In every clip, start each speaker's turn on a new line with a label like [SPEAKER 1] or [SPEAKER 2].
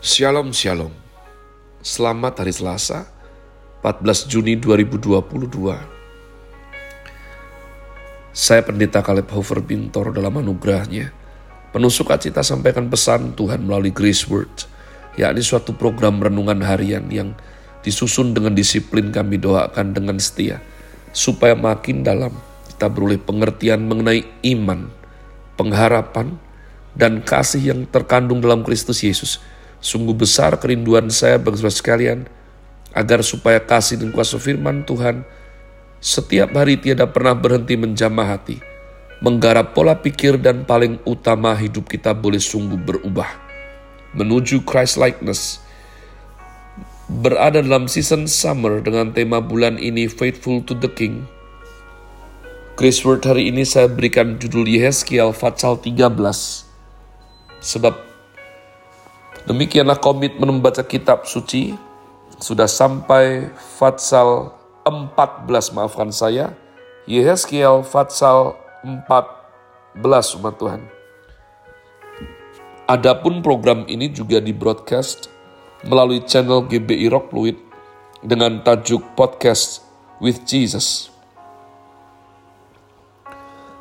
[SPEAKER 1] Shalom Shalom. Selamat hari Selasa 14 Juni 2022 Saya Pendeta Kaleb Hofer Bintor dalam anugerahnya. Penuh sukacita sampaikan pesan Tuhan melalui Grace Word yakni suatu program renungan harian yang disusun dengan disiplin kami doakan dengan setia supaya makin dalam kita beroleh pengertian mengenai iman, pengharapan, dan kasih yang terkandung dalam Kristus Yesus. Sungguh besar kerinduan saya bagi saudara sekalian, agar supaya kasih dan kuasa firman Tuhan setiap hari tiada pernah berhenti menjamah hati, menggarap pola pikir dan paling utama hidup kita boleh sungguh berubah. Menuju Christ likeness, berada dalam season summer dengan tema bulan ini Faithful to the King. Grace Word hari ini saya berikan judul Yehezkiel Fatsal 13 Sebab demikianlah komitmen membaca kitab suci sudah sampai Fatsal 14 maafkan saya Yehezkiel Fatsal 14 umat Tuhan. Adapun program ini juga di broadcast melalui channel GBI Rock Fluid dengan tajuk Podcast with Jesus.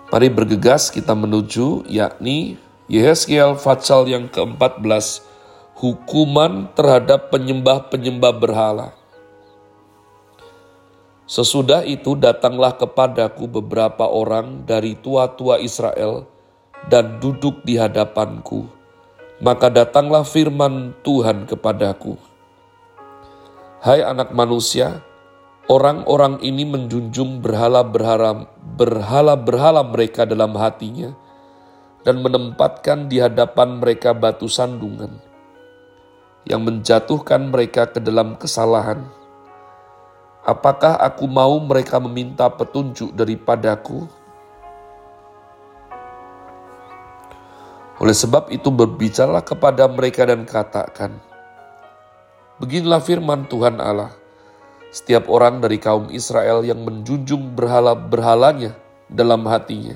[SPEAKER 1] Mari bergegas kita menuju yakni Yehezkiel Fatsal yang ke-14, hukuman terhadap penyembah-penyembah berhala. Sesudah itu datanglah kepadaku beberapa orang dari tua-tua Israel dan duduk di hadapanku. Maka datanglah firman Tuhan kepadaku. Hai anak manusia, orang-orang ini menjunjung berhala-berhala berhala-berhala mereka dalam hatinya dan menempatkan di hadapan mereka batu sandungan yang menjatuhkan mereka ke dalam kesalahan. Apakah aku mau mereka meminta petunjuk daripadaku? Oleh sebab itu berbicaralah kepada mereka dan katakan, Beginilah firman Tuhan Allah, setiap orang dari kaum Israel yang menjunjung berhala-berhalanya dalam hatinya,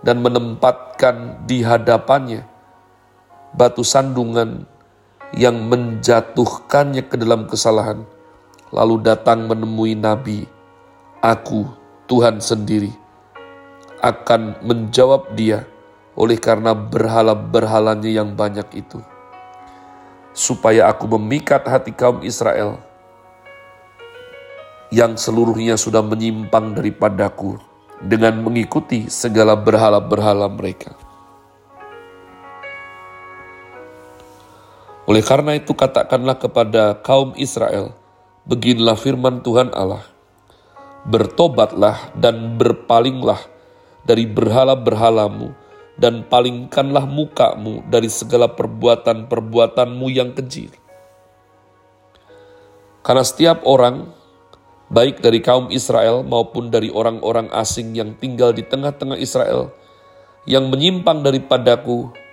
[SPEAKER 1] dan menempatkan di hadapannya batu sandungan yang menjatuhkannya ke dalam kesalahan, lalu datang menemui Nabi, Aku, Tuhan sendiri, akan menjawab dia oleh karena berhala-berhalanya yang banyak itu. Supaya aku memikat hati kaum Israel yang seluruhnya sudah menyimpang daripadaku dengan mengikuti segala berhala-berhala mereka. Oleh karena itu katakanlah kepada kaum Israel, beginilah firman Tuhan Allah, bertobatlah dan berpalinglah dari berhala-berhalamu, dan palingkanlah mukamu dari segala perbuatan-perbuatanmu yang keji. Karena setiap orang baik dari kaum Israel maupun dari orang-orang asing yang tinggal di tengah-tengah Israel, yang menyimpang daripadaku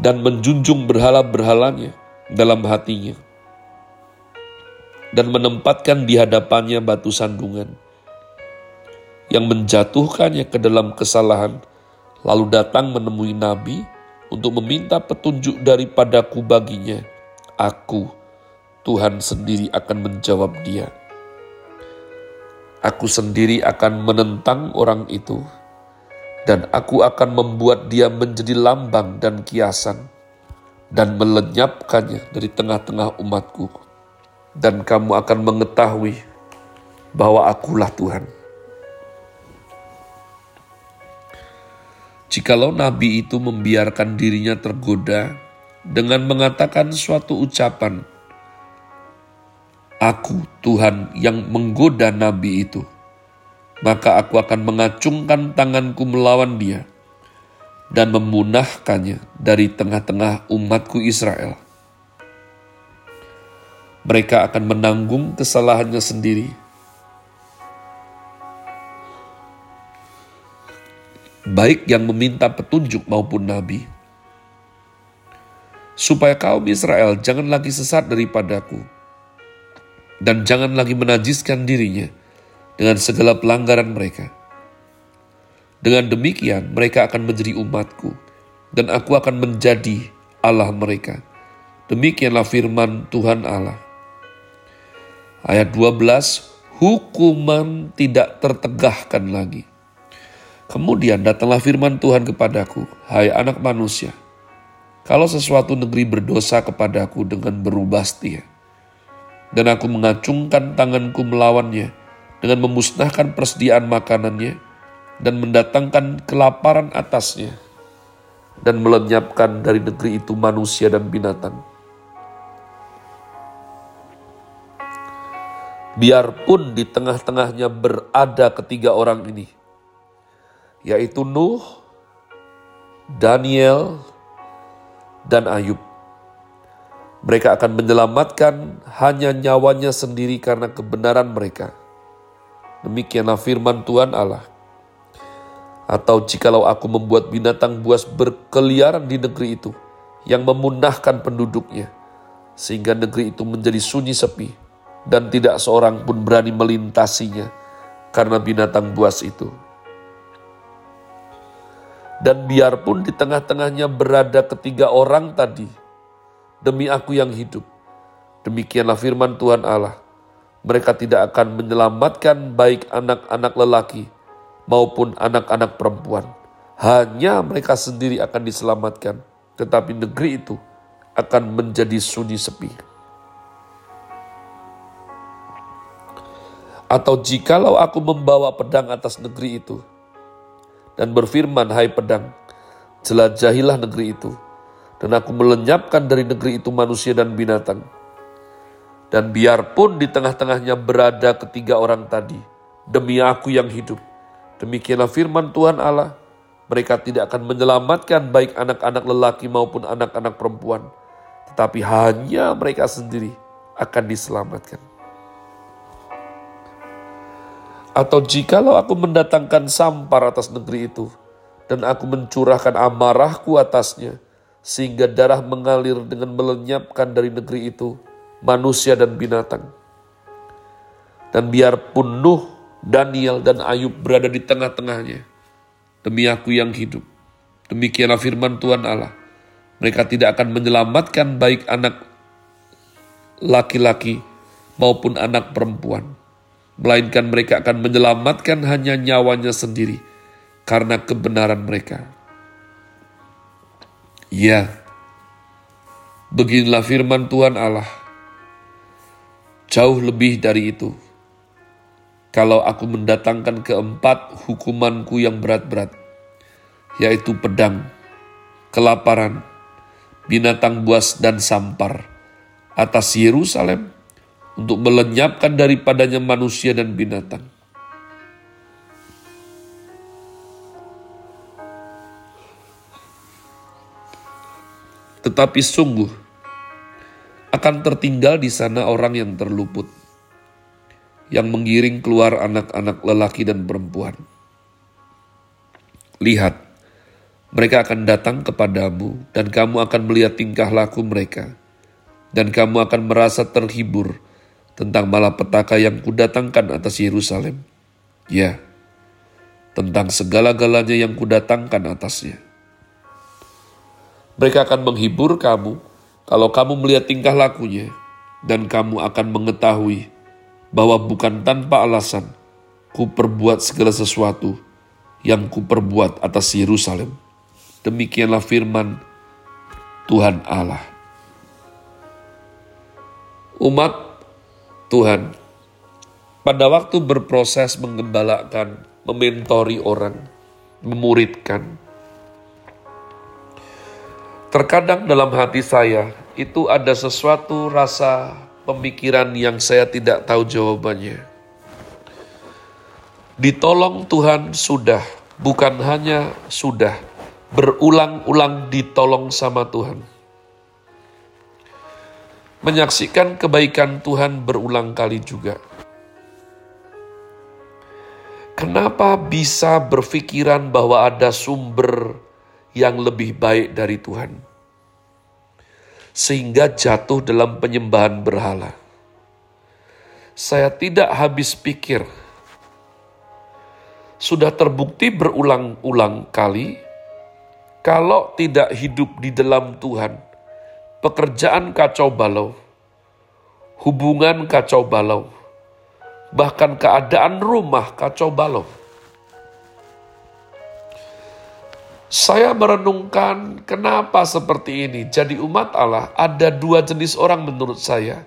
[SPEAKER 1] dan menjunjung berhala-berhalanya dalam hatinya, dan menempatkan di hadapannya batu sandungan, yang menjatuhkannya ke dalam kesalahan, lalu datang menemui Nabi untuk meminta petunjuk daripadaku baginya, aku, Tuhan sendiri akan menjawab dia. Aku sendiri akan menentang orang itu, dan aku akan membuat dia menjadi lambang dan kiasan, dan melenyapkannya dari tengah-tengah umatku. Dan kamu akan mengetahui bahwa akulah Tuhan. Jikalau nabi itu membiarkan dirinya tergoda dengan mengatakan suatu ucapan, Aku Tuhan yang menggoda nabi itu. Maka aku akan mengacungkan tanganku melawan dia dan memunahkannya dari tengah-tengah umatku Israel. Mereka akan menanggung kesalahannya sendiri. Baik yang meminta petunjuk maupun nabi, supaya kaum Israel jangan lagi sesat daripadaku dan jangan lagi menajiskan dirinya dengan segala pelanggaran mereka. Dengan demikian, mereka akan menjadi umatku, dan aku akan menjadi Allah mereka. Demikianlah firman Tuhan Allah. Ayat 12, hukuman tidak tertegahkan lagi. Kemudian datanglah firman Tuhan kepadaku, hai anak manusia, kalau sesuatu negeri berdosa kepadaku dengan berubah setia, dan aku mengacungkan tanganku melawannya dengan memusnahkan persediaan makanannya dan mendatangkan kelaparan atasnya dan melenyapkan dari negeri itu manusia dan binatang. Biarpun di tengah-tengahnya berada ketiga orang ini, yaitu Nuh, Daniel, dan Ayub. Mereka akan menyelamatkan hanya nyawanya sendiri karena kebenaran mereka. Demikianlah firman Tuhan Allah. Atau jikalau aku membuat binatang buas berkeliaran di negeri itu, yang memunahkan penduduknya, sehingga negeri itu menjadi sunyi sepi, dan tidak seorang pun berani melintasinya karena binatang buas itu dan biarpun di tengah-tengahnya berada ketiga orang tadi, demi aku yang hidup. Demikianlah firman Tuhan Allah. Mereka tidak akan menyelamatkan baik anak-anak lelaki maupun anak-anak perempuan. Hanya mereka sendiri akan diselamatkan. Tetapi negeri itu akan menjadi sunyi sepi. Atau jikalau aku membawa pedang atas negeri itu, dan berfirman, Hai pedang, jelajahilah negeri itu, dan aku melenyapkan dari negeri itu manusia dan binatang. Dan biarpun di tengah-tengahnya berada ketiga orang tadi, demi aku yang hidup, demikianlah firman Tuhan Allah, mereka tidak akan menyelamatkan baik anak-anak lelaki maupun anak-anak perempuan, tetapi hanya mereka sendiri akan diselamatkan. Atau jikalau aku mendatangkan sampar atas negeri itu, dan aku mencurahkan amarahku atasnya, sehingga darah mengalir dengan melenyapkan dari negeri itu manusia dan binatang. Dan biarpun Nuh, Daniel, dan Ayub berada di tengah-tengahnya, demi aku yang hidup. Demikianlah firman Tuhan Allah. Mereka tidak akan menyelamatkan baik anak laki-laki maupun anak perempuan melainkan mereka akan menyelamatkan hanya nyawanya sendiri karena kebenaran mereka. Ya, beginilah firman Tuhan Allah. Jauh lebih dari itu. Kalau aku mendatangkan keempat hukumanku yang berat-berat, yaitu pedang, kelaparan, binatang buas dan sampar atas Yerusalem, untuk melenyapkan daripadanya manusia dan binatang. Tetapi sungguh akan tertinggal di sana orang yang terluput, yang menggiring keluar anak-anak lelaki dan perempuan. Lihat, mereka akan datang kepadamu, dan kamu akan melihat tingkah laku mereka, dan kamu akan merasa terhibur tentang malapetaka yang kudatangkan atas Yerusalem. Ya, tentang segala-galanya yang kudatangkan atasnya. Mereka akan menghibur kamu kalau kamu melihat tingkah lakunya, dan kamu akan mengetahui bahwa bukan tanpa alasan ku perbuat segala sesuatu yang ku perbuat atas Yerusalem. Demikianlah firman Tuhan Allah. Umat Tuhan, pada waktu berproses mengembalakan, mementori orang, memuridkan, terkadang dalam hati saya itu ada sesuatu rasa pemikiran yang saya tidak tahu jawabannya. Ditolong Tuhan sudah, bukan hanya sudah, berulang-ulang ditolong sama Tuhan menyaksikan kebaikan Tuhan berulang kali juga. Kenapa bisa berpikiran bahwa ada sumber yang lebih baik dari Tuhan? Sehingga jatuh dalam penyembahan berhala. Saya tidak habis pikir. Sudah terbukti berulang-ulang kali Kalau tidak hidup di dalam Tuhan, pekerjaan kacau balau, hubungan kacau balau, bahkan keadaan rumah kacau balau. Saya merenungkan kenapa seperti ini. Jadi umat Allah ada dua jenis orang menurut saya.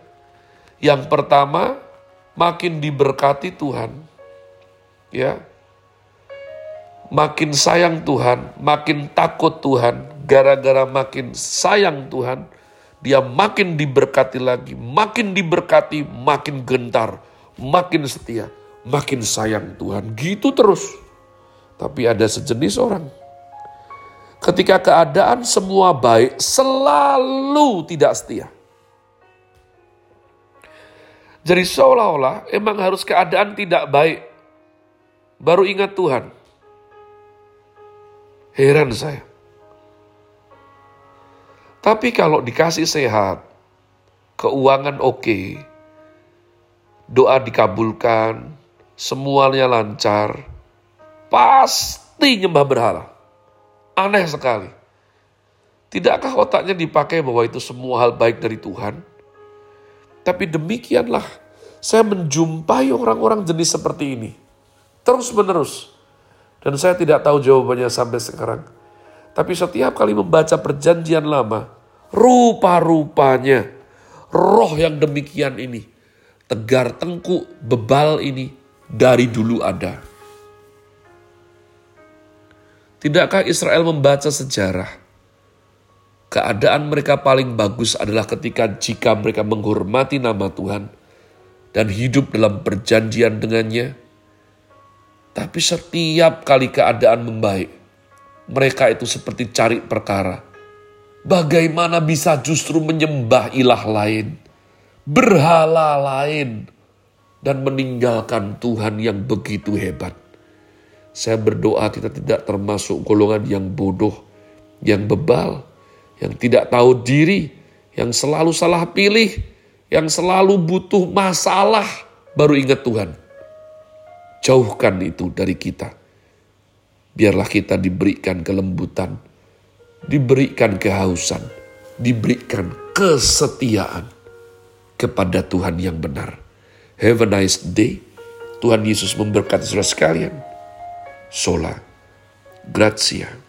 [SPEAKER 1] Yang pertama, makin diberkati Tuhan. Ya. Makin sayang Tuhan, makin takut Tuhan, gara-gara makin sayang Tuhan, dia makin diberkati lagi, makin diberkati, makin gentar, makin setia, makin sayang Tuhan. Gitu terus. Tapi ada sejenis orang ketika keadaan semua baik, selalu tidak setia. Jadi seolah-olah emang harus keadaan tidak baik, baru ingat Tuhan. Heran saya. Tapi kalau dikasih sehat, keuangan oke, doa dikabulkan, semuanya lancar, pasti nyembah berhala. Aneh sekali. Tidakkah otaknya dipakai bahwa itu semua hal baik dari Tuhan? Tapi demikianlah saya menjumpai orang-orang jenis seperti ini. Terus menerus. Dan saya tidak tahu jawabannya sampai sekarang. Tapi setiap kali membaca perjanjian lama, rupa-rupanya roh yang demikian ini, tegar tengkuk, bebal ini dari dulu ada. Tidakkah Israel membaca sejarah? Keadaan mereka paling bagus adalah ketika jika mereka menghormati nama Tuhan dan hidup dalam perjanjian dengannya. Tapi setiap kali keadaan membaik, mereka itu seperti cari perkara. Bagaimana bisa justru menyembah ilah lain, berhala lain, dan meninggalkan Tuhan yang begitu hebat? Saya berdoa kita tidak termasuk golongan yang bodoh, yang bebal, yang tidak tahu diri, yang selalu salah pilih, yang selalu butuh masalah, baru ingat Tuhan. Jauhkan itu dari kita. Biarlah kita diberikan kelembutan, diberikan kehausan, diberikan kesetiaan kepada Tuhan yang benar. Have a nice day. Tuhan Yesus memberkati saudara sekalian. Sola. Grazie.